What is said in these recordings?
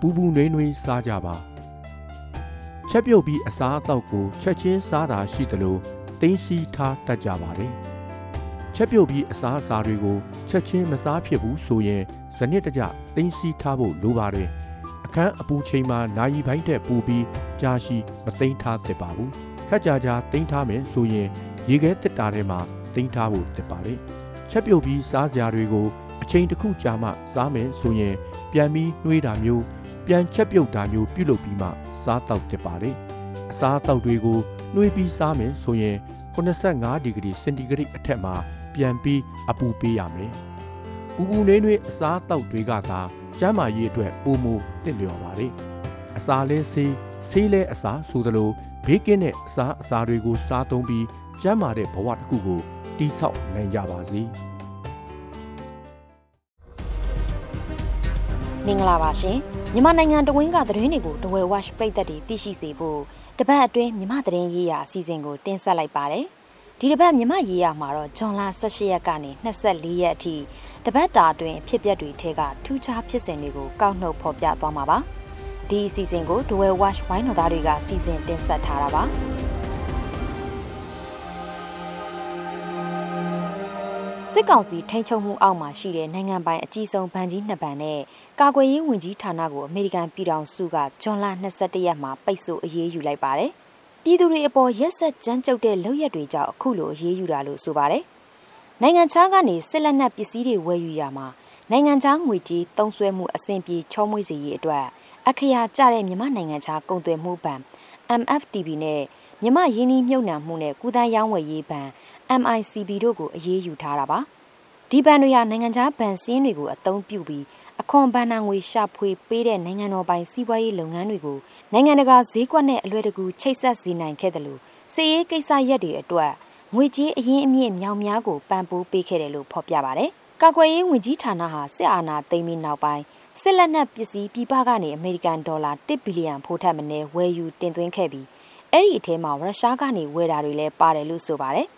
ပူပူနွေးနွေးစားကြပါချက်ပြုတ်ပြီးအစားအသောက်ကိုချက်ချင်းစားတာရှိသလိုတင်းစီထားတတ်ကြပါတယ်ချက်ပြုတ်ပြီးအစားအစာတွေကိုချက်ချင်းမစားဖြစ်ဘူးဆိုရင်ဇနစ်တကြတင်းစီထားဖို့လိုပါတယ်အခန်းအပူချိန်မှာနိုင်ပိုင်းတက်ပူပြီးကြာရှိမသိမ်းထားသင့်ပါဘူးခက်ကြကြသိမ်းထားမယ်ဆိုရင်ရေခဲတစ်တာထဲမှာသိမ်းထားဖို့သင့်ပါတယ်ချက်ပြုတ်ပြီးစားစရာတွေကို အချိန်တစ်ခုကြာမှစားမယ်ဆိုရင်ပြန်ပြီးနှွေးတာမျိုးပြန်ချက်ပြုတ်တာမျိုးပြုလုပ်ပြီးမှစားတော့သင့်ပါတယ်အစားအသောက်တွေကိုနှွေးပြီးစားမယ်ဆိုရင်85ဒီဂရီစင်တီဂရိတ်အထက်မှာပြန်ပြီးအပူပေးရမယ်။ပူပူနွေးနွေးအစားအသောက်တွေကသာကျန်းမာရေးအတွက်ပိုမိုတင့်လျော်ပါတယ်။အစာလဲဆေးဆေးလဲအစာဆိုသလိုဘေးကင်းတဲ့အစာအစာတွေကိုစားသုံးပြီးကျန်းမာတဲ့ဘဝတစ်ခုကိုတည်ဆောက်နိုင်ကြပါစေ။ မင်္ဂလာပါရှင်မြန်မာနိုင်ငံတဝင်းကသတင်းတွေကိုတဝဲ watch ပရိသတ်တွေသိရှိစေဖို့တပတ်အတွင်းမြန်မာသတင်းရေးရာအစီအစဉ်ကိုတင်ဆက်လိုက်ပါတယ်ဒီတပတ်မြန်မာရေးရာမှာတော့ဂျွန်လာ18ရက်ကနေ24ရက်အထိတပတ်တာအတွင်းဖြစ်ပျက်တွေထဲကထူးခြားဖြစ်စဉ်တွေကိုကောက်နှုတ်ဖော်ပြသွားမှာပါဒီအစီအစဉ်ကိုဒဝဲ watch ဝိုင်းတော်သားတွေကစီစဉ်တင်ဆက်ထားတာပါ စစ်ကောင်စီထိန်းချုပ်မှုအောက်မှာရှိတဲ့နိုင်ငံပိုင်အကြီးဆုံးဗန်ကြီးနှစ်ဗန်နဲ့ကာကွယ်ရေးဝန်ကြီးဌာနကိုအမေရိကန်ပြည်ထောင်စုကဇွန်လ22ရက်မှာပိတ်ဆို့အရေးယူလိုက်ပါတယ်။ပြည်သူတွေအပေါ်ရက်ဆက်ကြမ်းကြုတ်တဲ့လုပ်ရက်တွေကြောင့်အခုလိုအရေးယူတာလို့ဆိုပါတယ်။နိုင်ငံခြားကနေစစ်လက်နက်ပစ္စည်းတွေဝယ်ယူရမှာနိုင်ငံခြားငွေကြေးတုံးဆွဲမှုအဆင့်ပြေချောမွေ့စေရေးအတွက်အခရာကျတဲ့မြန်မာနိုင်ငံခြားကုန်သွယ်မှုဘဏ် MFTB နဲ့ မြမရင်းနှီးမြှုပ်နှံမှုနဲ့ကုသရောင်းဝယ်ရေးဘဏ် MICB တို့ကိုအရေးယူထားတာပါဒီဘဏ်တွေဟာနိုင်ငံခြားဘဏ်စည်းတွေကိုအသုံးပြုပြီးအခွန်ဘဏ္ဍာငွေရှာဖွေပေးတဲ့နိုင်ငံတော်ပိုင်စီးပွားရေးလုပ်ငန်းတွေကိုနိုင်ငံတကာဈေးကွက်နဲ့အလွယ်တကူချိတ်ဆက်စေနိုင်ခဲ့တယ်လို့စီးရေးကိစ္စရက်တွေအတွက်ငွေကြေးအရင်းအမြစ်မြောင်များကိုပံ့ပိုးပေးခဲ့တယ်လို့ဖော်ပြပါတယ်။ကာကွယ်ရေးဝန်ကြီးဌာနဟာစစ်အာဏာသိမ်းပြီးနောက်ပိုင်းစစ်လက်နက်ပစ္စည်းပြည်ပကနေအမေရိကန်ဒေါ်လာ1ဘီလီယံဖိုးထက်မနည်းဝယ်ယူတင်သွင်းခဲ့ပြီး အဲ့ဒီအထဲမှာရုရှားကနေဝယ်တာတွေလည်းပါတယ်လို့ဆိုပါတယ်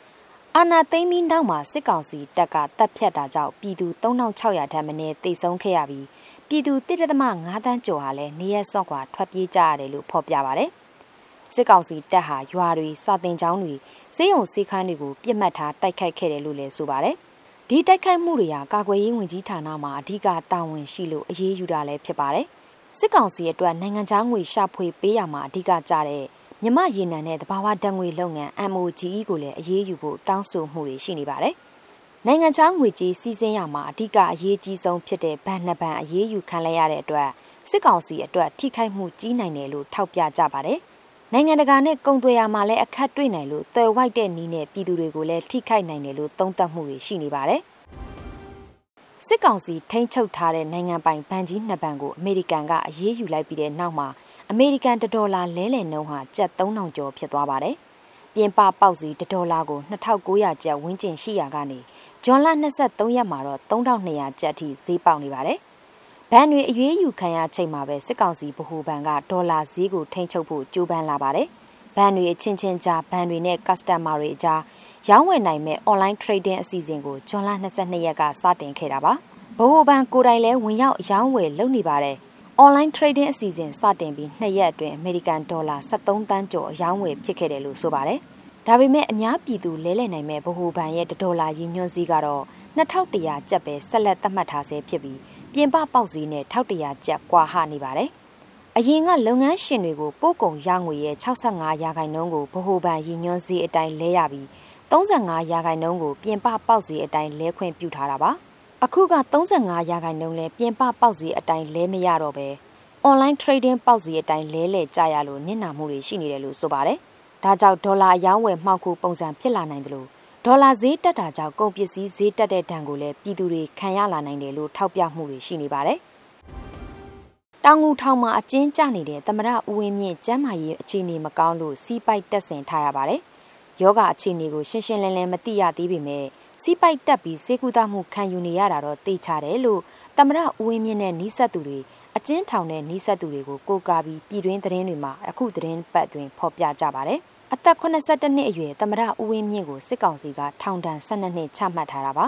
။အာနာသိမ်းပြီးနောက်မှာစစ်ကောင်စီတပ်ကတပ်ဖြတ်တာကြောင့်ပြည်သူ3600ထက်မနည်းတိတ်ဆုံးခဲ့ရပြီးပြည်သူ1.5တန်းကျော်ဟာလည်းနေရက်စွန့်ခွာထွက်ပြေးကြရတယ်လို့ဖော်ပြပါတယ်။စစ်ကောင်စီတပ်ဟာရွာတွေစာတင်ကျောင်းတွေစေယုံစေခန်းတွေကိုပြစ်မှတ်ထားတိုက်ခိုက်ခဲ့တယ်လို့လည်းဆိုပါတယ်။ဒီတိုက်ခိုက်မှုတွေဟာကာကွယ်ရေးဝန်ကြီးဌာနမှအဓိကတာဝန်ရှိလို့အရေးယူတာလည်းဖြစ်ပါတယ်။စစ်ကောင်စီအတွက်နိုင်ငံခြားငွေရှာဖွေပေးရမှာအဓိကကြတဲ့ မြမရေနံနဲ့တဘာဝဓာတ်ငွေလုပ်ငန်း MOGE ကိုလည်းအရေးယူဖို့တောင်းဆိုမှုတွေရှိနေပါတယ်။နိုင်ငံခြားငွေကြေးစီးဆင်းရမှာအဓိကအရေးကြီးဆုံးဖြစ်တဲ့ဗန်နှစ်ဗန်အရေးယူခံလိုက်ရတဲ့အတွက်စစ်ကောင်စီအတွက်ထိခိုက်မှုကြီးနိုင်တယ်လို့ထောက်ပြကြပါတယ်။နိုင်ငံတကာနဲ့ကုန်သွယ်ရမှာလည်းအခက်တွေ့နိုင်လို့သွယ်ဝိုက်တဲ့နီးနဲ့ပြည်သူတွေကိုလည်းထိခိုက်နိုင်တယ်လို့သုံးသပ်မှုတွေရှိနေပါတယ်။စစ်ကောင်စီထိန်းချုပ်ထားတဲ့နိုင်ငံပိုင်ဗန်ကြီးနှစ်ဗန်ကိုအမေရိကန်ကအရေးယူလိုက်ပြီးတဲ့နောက်မှာ အမေရိကန်ဒေါ်လာလဲလှယ်နှုန်းဟာကျပ်3000ကျော်ဖြစ်သွားပါတယ်။ပြင်ပပေါက်စီဒေါ်လာကို2900ကျပ်ဝန်းကျင်ရှိရာကနေဂျွန်လ23ရက်မှာတော့3200ကျပ်အထိဈေးပေါက်နေပါတယ်။ဘဏ်တွေအရွေးယူခံရချိန်မှာပဲစစ်ကောင်စီဗဟိုဘဏ်ကဒေါ်လာဈေးကိုထိန်းချုပ်ဖို့ကြိုးပမ်းလာပါတယ်။ဘဏ်တွေအချင်းချင်းကြားဘဏ်တွေနဲ့ customer တွေအကြားရောင်းဝယ်နိုင်မဲ့ online trading အစီအစဉ်ကိုဂျွန်လ22ရက်ကစတင်ခဲ့တာပါ။ဗဟိုဘဏ်ကိုယ်တိုင်လည်းဝင်ရောက်ရောင်းဝယ်လုပ်နေပါတယ်။ online trading အစီအစဉ်စတင်ပြီး2ရက်အတွင်းအမေရိကန်ဒေါ်လာ73တန်းကျော်အရောင်းဝယ်ဖြစ်ခဲ့တယ်လို့ဆိုပါတယ်။ဒါပေမဲ့အများပြည်သူလဲလှယ်နိုင်မဲ့ဗဟိုဘဏ်ရဲ့ဒေါ်လာရည်ညွှန်းစည်းကတော့2100ကျပ်ပဲဆက်လက်သတ်မှတ်ထားဆဲဖြစ်ပြီးပြင်ပပေါက်စည်းနဲ့1100ကျပ်ကွာဟနေပါတယ်။အရင်ကလုပ်ငန်းရှင်တွေကိုပို့ကုန်ရငွေရဲ့65ရာခိုင်နှုန်းကိုဗဟိုဘဏ်ရည်ညွှန်းစည်းအတိုင်းလဲရပြီး35ရာခိုင်နှုန်းကိုပြင်ပပေါက်စည်းအတိုင်းလဲခွင့်ပြုထားတာပါ။ အခုက35ရာခိုင်နှုန်းလဲပြင်ပပေါက်စီအတိုင်းလဲမရတော့ပဲ online trading ပေါက်စီအတိုင်းလဲလဲကြရလို့နစ်နာမှုတွေရှိနေတယ်လို့ဆိုပါတယ်။ဒါကြောင့်ဒေါ်လာအယောင်းဝယ်မှောက်ခုပုံစံဖြစ်လာနိုင်တယ်လို့ဒေါ်လာဈေးတက်တာကြောင့်ကုန်ပစ္စည်းဈေးတက်တဲ့ဒဏ်ကိုလည်းပြည်သူတွေခံရလာနိုင်တယ်လို့ထောက်ပြမှုတွေရှိနေပါတယ်။တောင်ငူထောင်မှာအကျဉ်းကျနေတဲ့သမရဦးဝင်းမြင့်ကျမ်းမာရေးအခြေအနေမကောင်းလို့စီးပိုက်တက်ဆင်ထားရပါတယ်။ယောဂအခြေအနေကိုရှင်းရှင်းလင်းလင်းမသိရသေးပေမဲ့ စီးပိုက်တက်ပြီးစေကူတာမှုခံယူနေရတာတော့သိချတယ်လို့တမရဦးဝင်းမြင့်နဲ့နီးစပ်သူတွေအကျဉ်းထောင်တဲ့နီးစပ်သူတွေကိုကိုကာပြီးပြည်တွင်းသတင်းတွေမှာအခုသတင်းပတ်တွင်ဖော်ပြကြပါတယ်။အသက်82နှစ်အရွယ်တမရဦးဝင်းမြင့်ကိုစစ်ကောင်စီကထောင်ဒဏ်12နှစ်ချမှတ်ထားတာပါ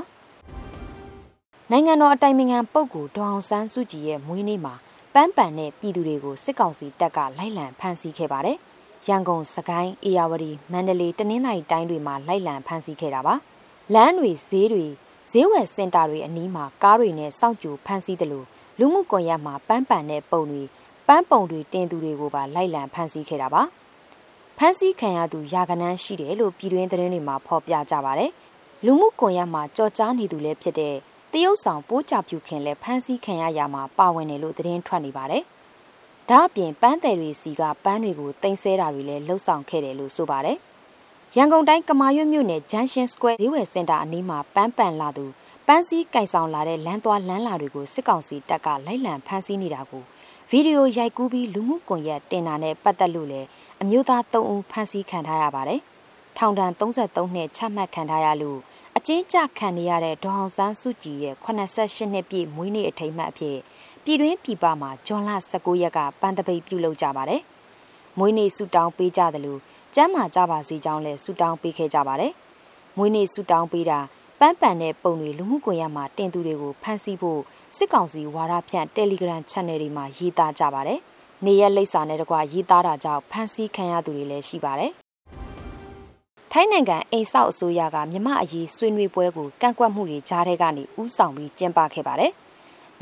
။နိုင်ငံတော်အတိုင်ပင်ခံပုဂ္ဂိုလ်ဒေါအောင်ဆန်းစုကြည်ရဲ့မွေးနေ့မှာပပန်းပန်တဲ့ပြည်သူတွေကိုစစ်ကောင်စီတပ်ကလိုက်လံဖမ်းဆီးခဲ့ပါတယ်။ရန်ကုန်၊စကိုင်း၊အေရဝတီ၊မန္တလေးတနင်္သာရီတိုင်းတွေမှာလိုက်လံဖမ်းဆီးခဲ့တာပါ။ လမ်းတွေဈေးတွေဈေးဝယ်စင်တာတွေအနီးမှာကားတွေနဲ့စောင့်ကြိုဖမ်းဆီးတယ်လို့လူမှုကွန်ရက်မှာပန်းပန်တဲ့ပုံတွေပန်းပုံတွေတင်သူတွေကိုပါလိုက်လံဖမ်းဆီးခဲ့တာပါ။ဖမ်းဆီးခံရသူရာကနန်းရှိတယ်လို့ပြည်တွင်းသတင်းတွေမှာဖော်ပြကြပါတယ်။လူမှုကွန်ရက်မှာကြော်ကြားနေသူလည်းဖြစ်တဲ့တရုတ်ဆောင်ပိုးကြပြူခင်လည်းဖမ်းဆီးခံရရမှာပါဝင်တယ်လို့သတင်းထွက်နေပါတယ်။ဒါအပြင်ပန်းတယ်တွေစီကပန်းတွေကိုတင်ဆဲတာတွေလည်းလှုပ်ဆောင်ခဲ့တယ်လို့ဆိုပါတယ်။ ရန်ကုန်တိုင်းကမာရွတ်မြို့နယ် Junction Square ဈေးဝယ်စင်တာအနီးမှာပန်းပန်လာသူပန်းစည်းကင်ဆောင်လာတဲ့လမ်းသွားလမ်းလာတွေကိုစစ်ကောင်စီတပ်ကလိုက်လံဖမ်းဆီးနေတာကိုဗီဒီယိုရိုက်ကူးပြီးလူမှုကွန်ရက်တင်တာနဲ့ပတ်သက်လို့လည်းအမျိုးသား၃ဦးဖမ်းဆီးခံထားရပါတယ်။ထောင်ဒဏ်33နှစ်ချမှတ်ခံထားရလို့အကျဉ်းချခံနေရတဲ့ဒေါအောင်ဆန်းစုကြည်ရဲ့88နှစ်ပြည့်မွေးနေ့အထိမ်းအမှတ်အဖြစ်ပြည်တွင်းပြည်ပမှာဂျွန်လ19ရက်ကပန်းတပိတ်ပြုလုပ်ကြပါတယ်။ မွေးနေ့ဆုတောင်းပေးကြတယ်လို့ကျမ်းမာကြပါစေကြောင်းလည်းဆုတောင်းပေးခဲ့ကြပါတယ်။မွေးနေ့ဆုတောင်းပေးတာပန်းပန်တဲ့ပုံတွေလူမှုကွန်ရက်မှာတင်သူတွေကိုဖမ်းဆီးဖို့စစ်ကောင်စီဝါဒဖြန့် Telegram Channel တွေမှာရေးသားကြပါတယ်။နေရက်လိပ်စာနဲ့တကွရေးသားတာကြောင့်ဖမ်းဆီးခံရသူတွေလည်းရှိပါတယ်။ထိုင်းနိုင်ငံအိမ်ဆောက်အစိုးရကမြမအရေးဆွေးနွေးပွဲကိုကန့်ကွက်မှုတွေကြားထဲကနေဥဆောင်ပြီးကျင်းပခဲ့ပါတယ်။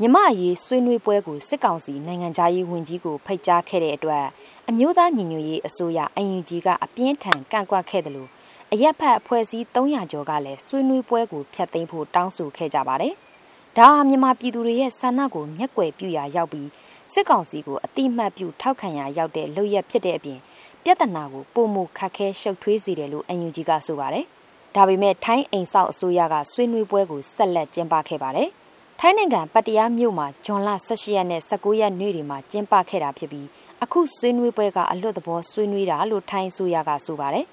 မြမအရေးဆွေးနွေးပွဲကိုစစ်ကောင်စီနိုင်ငံသားရေးဝန်ကြီးကိုဖိတ်ကြားခဲ့တဲ့အတွက်အမျိုးသားညီညွတ်ရေးအစိုးရအန်ယူဂျီကအပြင်းထန်ကန့်ကွက်ခဲ့တယ်လို့အရက်ဖက်အဖွဲ့အစည်း300ကျော်ကလည်းဆွေးနွေးပွဲကိုဖျက်သိမ်းဖို့တောင်းဆိုခဲ့ကြပါတယ်။ဒါဟာမြန်မာပြည်သူတွေရဲ့ဆန္ဒကိုမျက်ကွယ်ပြုရာရောက်ပြီးစစ်ကောင်စီကိုအတိမတ်ပြုထောက်ခံရာရောက်တဲ့လုပ်ရက်ဖြစ်တဲ့အပြင်ပြဿနာကိုပုံမခတ်ခဲရှုပ်ထွေးစေတယ်လို့အန်ယူဂျီကဆိုပါတယ်။ဒါပေမဲ့ထိုင်းအိမ်ဆောက်အစိုးရကဆွေးနွေးပွဲကိုဆက်လက်ကျင်းပခဲ့ပါတယ်။ ထိုင်းနိုင်ငံပတ်တရားမြို့မှာဂျွန်လ18ရက်နဲ့19ရက်နေ့တွေမှာကျင်းပခဲ့တာဖြစ်ပြီးအခုဆွေးနွေးပွဲကအလွတ်သဘောဆွေးနွေးတာလို့ထိုင်းအစိုးရကဆိုပါတယ်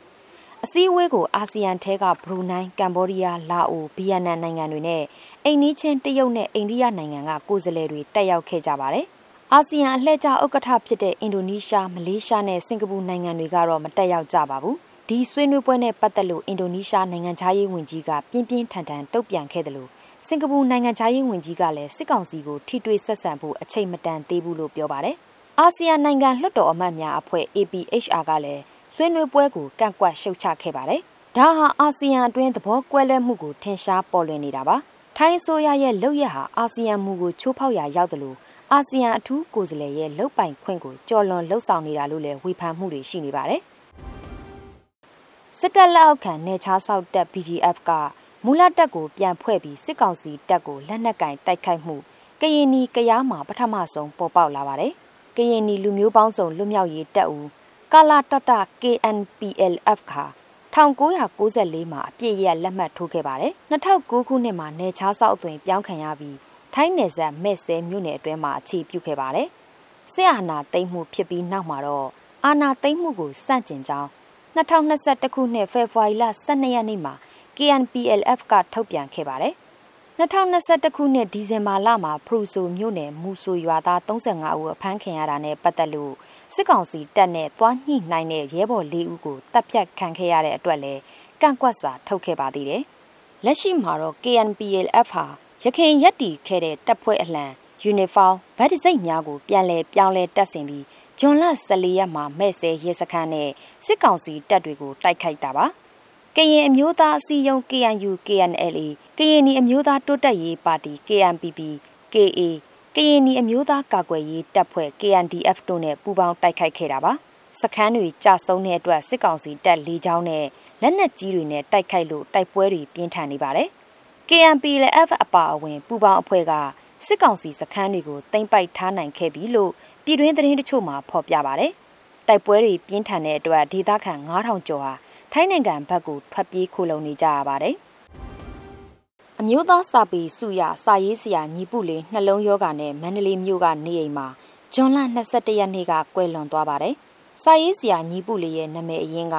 အစည်းအဝေးကိုအာဆီယံထဲကဘရူနိုင်း၊ကမ္ဘောဒီးယား၊လာအို၊ဗီယက်နမ်နိုင်ငံတွေနဲ့အိန္ဒိချင်းတရုတ်နဲ့အိန္ဒိယနိုင်ငံကကိုယ်စားလှယ်တွေတက်ရောက်ခဲ့ကြပါတယ်။အာဆီယံအလှည့်ကျဥက္ကဋ္ဌဖြစ်တဲ့အင်ဒိုနီးရှား၊မလေးရှားနဲ့စင်ကာပူနိုင်ငံတွေကတော့မတက်ရောက်ကြပါဘူး။ဒီဆွေးနွေးပွဲနဲ့ပတ်သက်လို့အင်ဒိုနီးရှားနိုင်ငံခြားရေးဝန်ကြီးကပြင်းပြင်းထန်ထန်တုံ့ပြန်ခဲ့တယ်လို့ စင်ကာပူနိုင်ငံခြားရေးဝန်ကြီးကလည်းစစ်ကောင်စီကိုထိတွေ့ဆက်ဆံဖို့အချိန်မတန်သေးဘူးလို့ပြောပါတယ်။အာဆီယံနိုင်ငံလွှတ်တော်အမတ်များအဖွဲ့ APHR ကလည်းဆွေးနွေးပွဲကိုကန့်ကွက်ရှုတ်ချခဲ့ပါတယ်။ဒါဟာအာဆီယံအတွင်းသဘောကွဲလွဲမှုကိုထင်ရှားပေါ်လွင်နေတာပါ။ထိုင်းအစိုးရရဲ့လုပ်ရဟာအာဆီယံမူကိုချိုးဖောက်ရာရောက်တယ်လို့အာဆီယံအထူးကိုယ်စားလှယ်ရဲ့လုတ်ပိုင်ခွင့်ကိုကြော်လွန်လှုပ်ဆောင်နေတာလို့လည်းဝေဖန်မှုတွေရှိနေပါတယ်။စစ်တပ်လက်အောက်ခံနေချားဆောက်တပ် BGF က မူလတပ်ကိုပြန်ဖွဲ့ပြီးစစ်ကောင်စီတပ်ကိုလက်နက်ကင်တိုက်ခိုက်မှုကရင်နီကရားမှာပထမဆုံးပေါ်ပေါက်လာပါတယ်။ကရင်နီလူမျိုးပေါင်းစုံလွတ်မြောက်ရေးတပ်ဦးကာလာတတ KNPLF ခါ1994မှာအပြည့်ရလက်မှတ်ထိုးခဲ့ပါတယ်2009ခုနှစ်မှာနေချားဆောက်အသွင်ပြောင်းခံရပြီးထိုင်းနယ်စပ်မဲ့ဆဲမြို့နယ်အတွင်းမှာအခြေပြုခဲ့ပါတယ်စစ်အာဏာသိမ်းမှုဖြစ်ပြီးနောက်မှာတော့အာဏာသိမ်းမှုကိုစန့်ကျင်ကြောင်း2021ခုနှစ်ဖေဖော်ဝါရီလ12ရက်နေ့မှာ KNPLF ကထုတ်ပြန်ခဲ့ပါတယ်2021ခုနှစ်ဒီဇင်ဘာလမှာဖရူဆိုမြို့နယ်မူဆိုရွာသား35ဦးအဖမ်းခံရတာနဲ့ပတ်သက်လို့စစ်ကောင်စီတပ်နဲ့သွားညှိနှိုင်းတဲ့ရဲဘော်၄ဦးကိုတပ်ဖြတ်ခံခဲ့ရတဲ့အတွက်လည်းကန့်ကွက်စာထုတ်ခဲ့ပါသေးတယ်။လက်ရှိမှာတော့ KNPLF ဟာရခိုင်ရက်တီခဲ့တဲ့တပ်ဖွဲ့အလံယူနီဖောင်းဗတ်တစိတ်များကိုပြန်လည်ပြောင်းလဲတပ်ဆင်ပြီးဂျွန်လ14ရက်မှာမဲ့ဆဲရဲစခန်းနဲ့စစ်ကောင်စီတပ်တွေကိုတိုက်ခိုက်တာပါ။ ကရင်အမျိုးသားအစည်းအရုံး KNU KNLA ကရင်နီအမျိုးသားတိုးတက်ရေးပါတီ KNPP KA ကရင်နီအမျိုးသားကာကွယ်ရေးတပ်ဖွဲ့ KNDF တို့နဲ့ပူးပေါင်းတိုက်ခိုက်ခဲ့တာပါစခန်းတွေကြဆုံးတဲ့အတွက်စစ်ကောင်စီတပ်လေးချောင်းနဲ့လက်နက်ကြီးတွေနဲ့တိုက်ခိုက်လို့တိုက်ပွဲတွေပြင်းထန်နေပါတယ် KNP လည်း F အပါအဝင်ပူးပေါင်းအဖွဲ့ကစစ်ကောင်စီစခန်းတွေကိုတင်ပိုက်ထားနိုင်ခဲ့ပြီလို့ပြည်တွင်းသတင်းတချို့မှာဖော်ပြပါတယ်တိုက်ပွဲတွေပြင်းထန်တဲ့အတွက်ဒေသခံ9000ကျော်ဟာ ထိုင်းနိုင်ငံဘက်ကိုထွက်ပြေးခိုလုံနေကြရပါတယ်။အမျိုးသားစာပေစုရစာရေးဆရာညီပုလေးနှလုံးယောဂါနဲ့မန္တလေးမြို့ကနေအိမ်မှာဂျွန်လ22ရက်နေ့ကကွယ်လွန်သွားပါတယ်။စာရေးဆရာညီပုလေးရဲ့နာမည်အရင်းက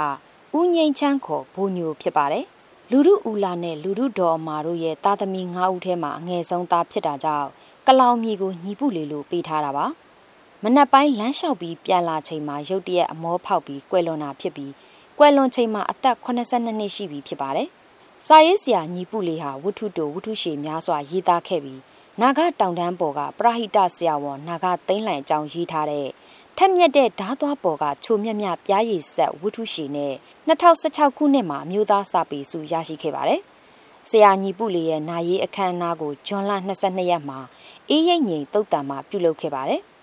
ဦးငိမ့်ချမ်းခေါ်ဘိုညိုဖြစ်ပါတယ်။လူရုဦးလာနဲ့လူရုဒေါ်အမာတို့ရဲ့သားသမီး9ဦးထဲမှာအငယ်ဆုံးသားဖြစ်တာကြောင့်ကလောင်မြေကိုညီပုလေးလို့ပေးထားတာပါ။မနက်ပိုင်းလမ်းလျှောက်ပြီးပြန်လာချိန်မှာရုတ်တရက်အမောဖောက်ပြီးကွယ်လွန်တာဖြစ်ပြီး ကွယ်လွန်ချိန်မှာအသက်82နှစ်ရှိပြီဖြစ်ပါတယ်။စာရေးဆရာညီပုလေးဟာဝတ္ထုတိုဝတ္ထုရှည်များစွာရေးသားခဲ့ပြီးနာဂတောင်တန်းပေါ်ကပရဟိတဆရာဝန်နာဂသိန်းလှန်အကြောင်းရေးထားတဲ့ထက်မြက်တဲ့ဓားသွားပေါ်ကချိုမြက်မြပြားရည်ဆက်ဝတ္ထုရှိနဲ့2016ခုနှစ်မှာအမျိုးသားစာပေစုရရှိခဲ့ပါတယ်။ဆရာညီပုလေးရဲ့နာရေးအခမ်းအနားကိုဇွန်လ22ရက်မှာအေးရိပ်ငိမ်တုတ်တံမှာပြုလုပ်ခဲ့ပါတယ်။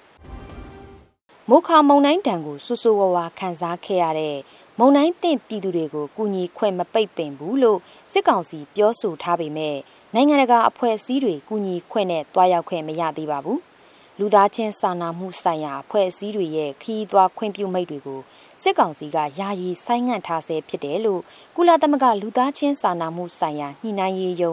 မိုခါမုံတိုင်းတံကိုဆူဆူဝါဝါခန်းစားခဲ့ရတဲ့ မုံတိုင်းတင့်ပြည်သူတွေကိုကူညီခွင့်မပိတ်ပင်ဘူးလို့စစ်ကောင်စီပြောဆိုထားပေမဲ့နိုင်ငံတကာအဖွဲ့အစည်းတွေကူညီခွင့်နဲ့တွားရောက်ခွင့်မရသေးပါဘူး။လူသားချင်းစာနာမှုဆိုင်ရာအဖွဲ့အစည်းတွေရဲ့ခီးသွွားခွင့်ပြုမိတ်တွေကိုစစ်ကောင်စီကယာယီဆိုင်းငံ့ထားဆဲဖြစ်တယ်လို့ကုလသမဂ္ဂလူသားချင်းစာနာမှုဆိုင်ရာညှိနှိုင်းရေးယုံ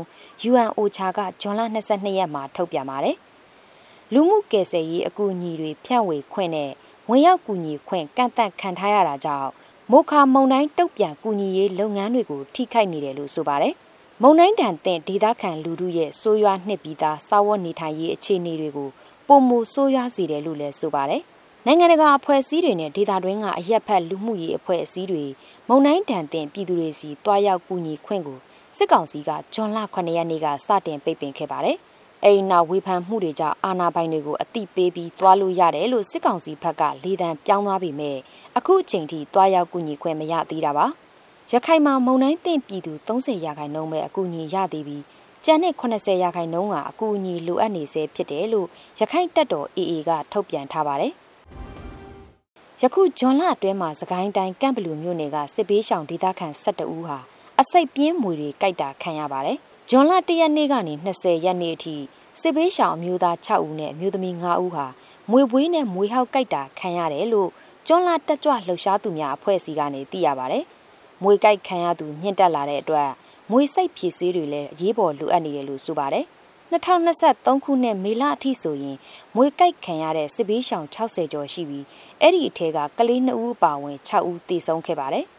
UNOCHA ကဇွန်လ22ရက်မှာထုတ်ပြန်ပါတယ်။လူမှုကယ်ဆယ်ရေးအကူအညီတွေဖြန့်ဝေခွင့်နဲ့ဝင်ရောက်ကူညီခွင့်ကန့်သတ်ခံထားရတာကြောင့် မိုခါမုံတိုင်းတုတ်ပြန်ကူညီရေးလုပ်ငန်းတွေကိုထိခိုက်နေတယ်လို့ဆိုပါတယ်။မုံတိုင်းတန်တဲ့ဒေသခံလူထုရဲ့ဆိုးရွားနှစ်ပြီးသားစာဝတ်နေထိုင်ရေးအခြေအနေတွေကိုပုံမူဆိုးရွားစေတယ်လို့လည်းဆိုပါတယ်။နိုင်ငံတကာအဖွဲ့အစည်းတွေနဲ့ဒေသတွင်းကအရက်ဖက်လူမှုရေးအဖွဲ့အစည်းတွေမုံတိုင်းတန်တဲ့ပြည်သူတွေစီတွားရောက်ကူညီခွင့်ကိုစစ်ကောင်စီကဇွန်လ9ရက်နေ့ကစတင်ပိတ်ပင်ခဲ့ပါတယ်။ အဲဒီနောက်ဝေဖန်မှုတွေကြောင့်အာဏာပိုင်တွေကိုအတိပေးပြီးတွားလို့ရတယ်လို့စစ်ကောင်စီဘက်ကလေတံပြောင်းသွားပြီမဲ့အခုအချိန်ထိတွားရောက်ကူညီခွင့်မရသေးတာပါ။ရခိုင်မှာမုံတိုင်းတင့်ပြည်သူ30ရာခိုင်နှုန်းပဲအကူအညီရသေးပြီးကျန်တဲ့80ရာခိုင်နှုန်းကအကူအညီလိုအပ်နေဆဲဖြစ်တယ်လို့ရခိုင်တပ်တော် AA ကထုတ်ပြန်ထားပါတယ်။ယခုဂျွန်လအတွင်းမှာစကိုင်းတိုင်းကန့်ဘလူမြို့နယ်ကစစ်ဘေးရှောင်ဒေသခံ12ဦးဟာအစိတ်ပြင်းမွေတွေကြိုက်တာခံရပါတယ်။ ဂျွန်လ1ရက်နေ့ကနေ20ရက်နေ့အထိစစ်ဘေးရှောင်အမျိုးသား6ဦးနဲ့အမျိုးသမီး9ဦးဟာမွေပွေးနဲ့မွေဟောက်ကြိုက်တာခံရတယ်လို့ကျွန်းလာတက်ကြွလှုပ်ရှားသူများအဖွဲ့အစည်းကနေသိရပါတယ်။မွေကြိုက်ခံရသူညှင့်တက်လာတဲ့အတွက်မွေစိတ်ဖြည့်ဆည်းတွေလည်းအရေးပေါ်လိုအပ်နေတယ်လို့ဆိုပါတယ်။2023ခုနှစ်မေလအထိဆိုရင်မွေကြိုက်ခံရတဲ့စစ်ဘေးရှောင်60ကျော်ရှိပြီးအဲ့ဒီအထက်ကကလေး2ဦးပါဝင်6ဦးသေဆုံးခဲ့ပါတယ်။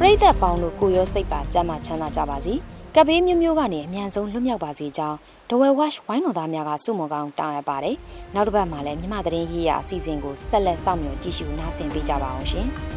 ပရိသတ်ပေါင်းတို့ကိုရောစိတ်ပါကြမ်းမှချမ်းသာကြပါစေ။ကပေးမျိုးမျိုးကနေအမြန်ဆုံးလွတ်မြောက်ပါစေကြောင်းဒဝဲဝက်ဝိုင်းတော်သားများကစုမုံကောင်းတောင်းရပါတယ်။နောက်တစ်ပတ်မှာလည်းမြမသတင်းရေးရာအစီအစဉ်ကိုဆက်လက်စောင့်မျှော်ကြည့်ရှုနားဆင်ပေးကြပါအောင်ရှင်။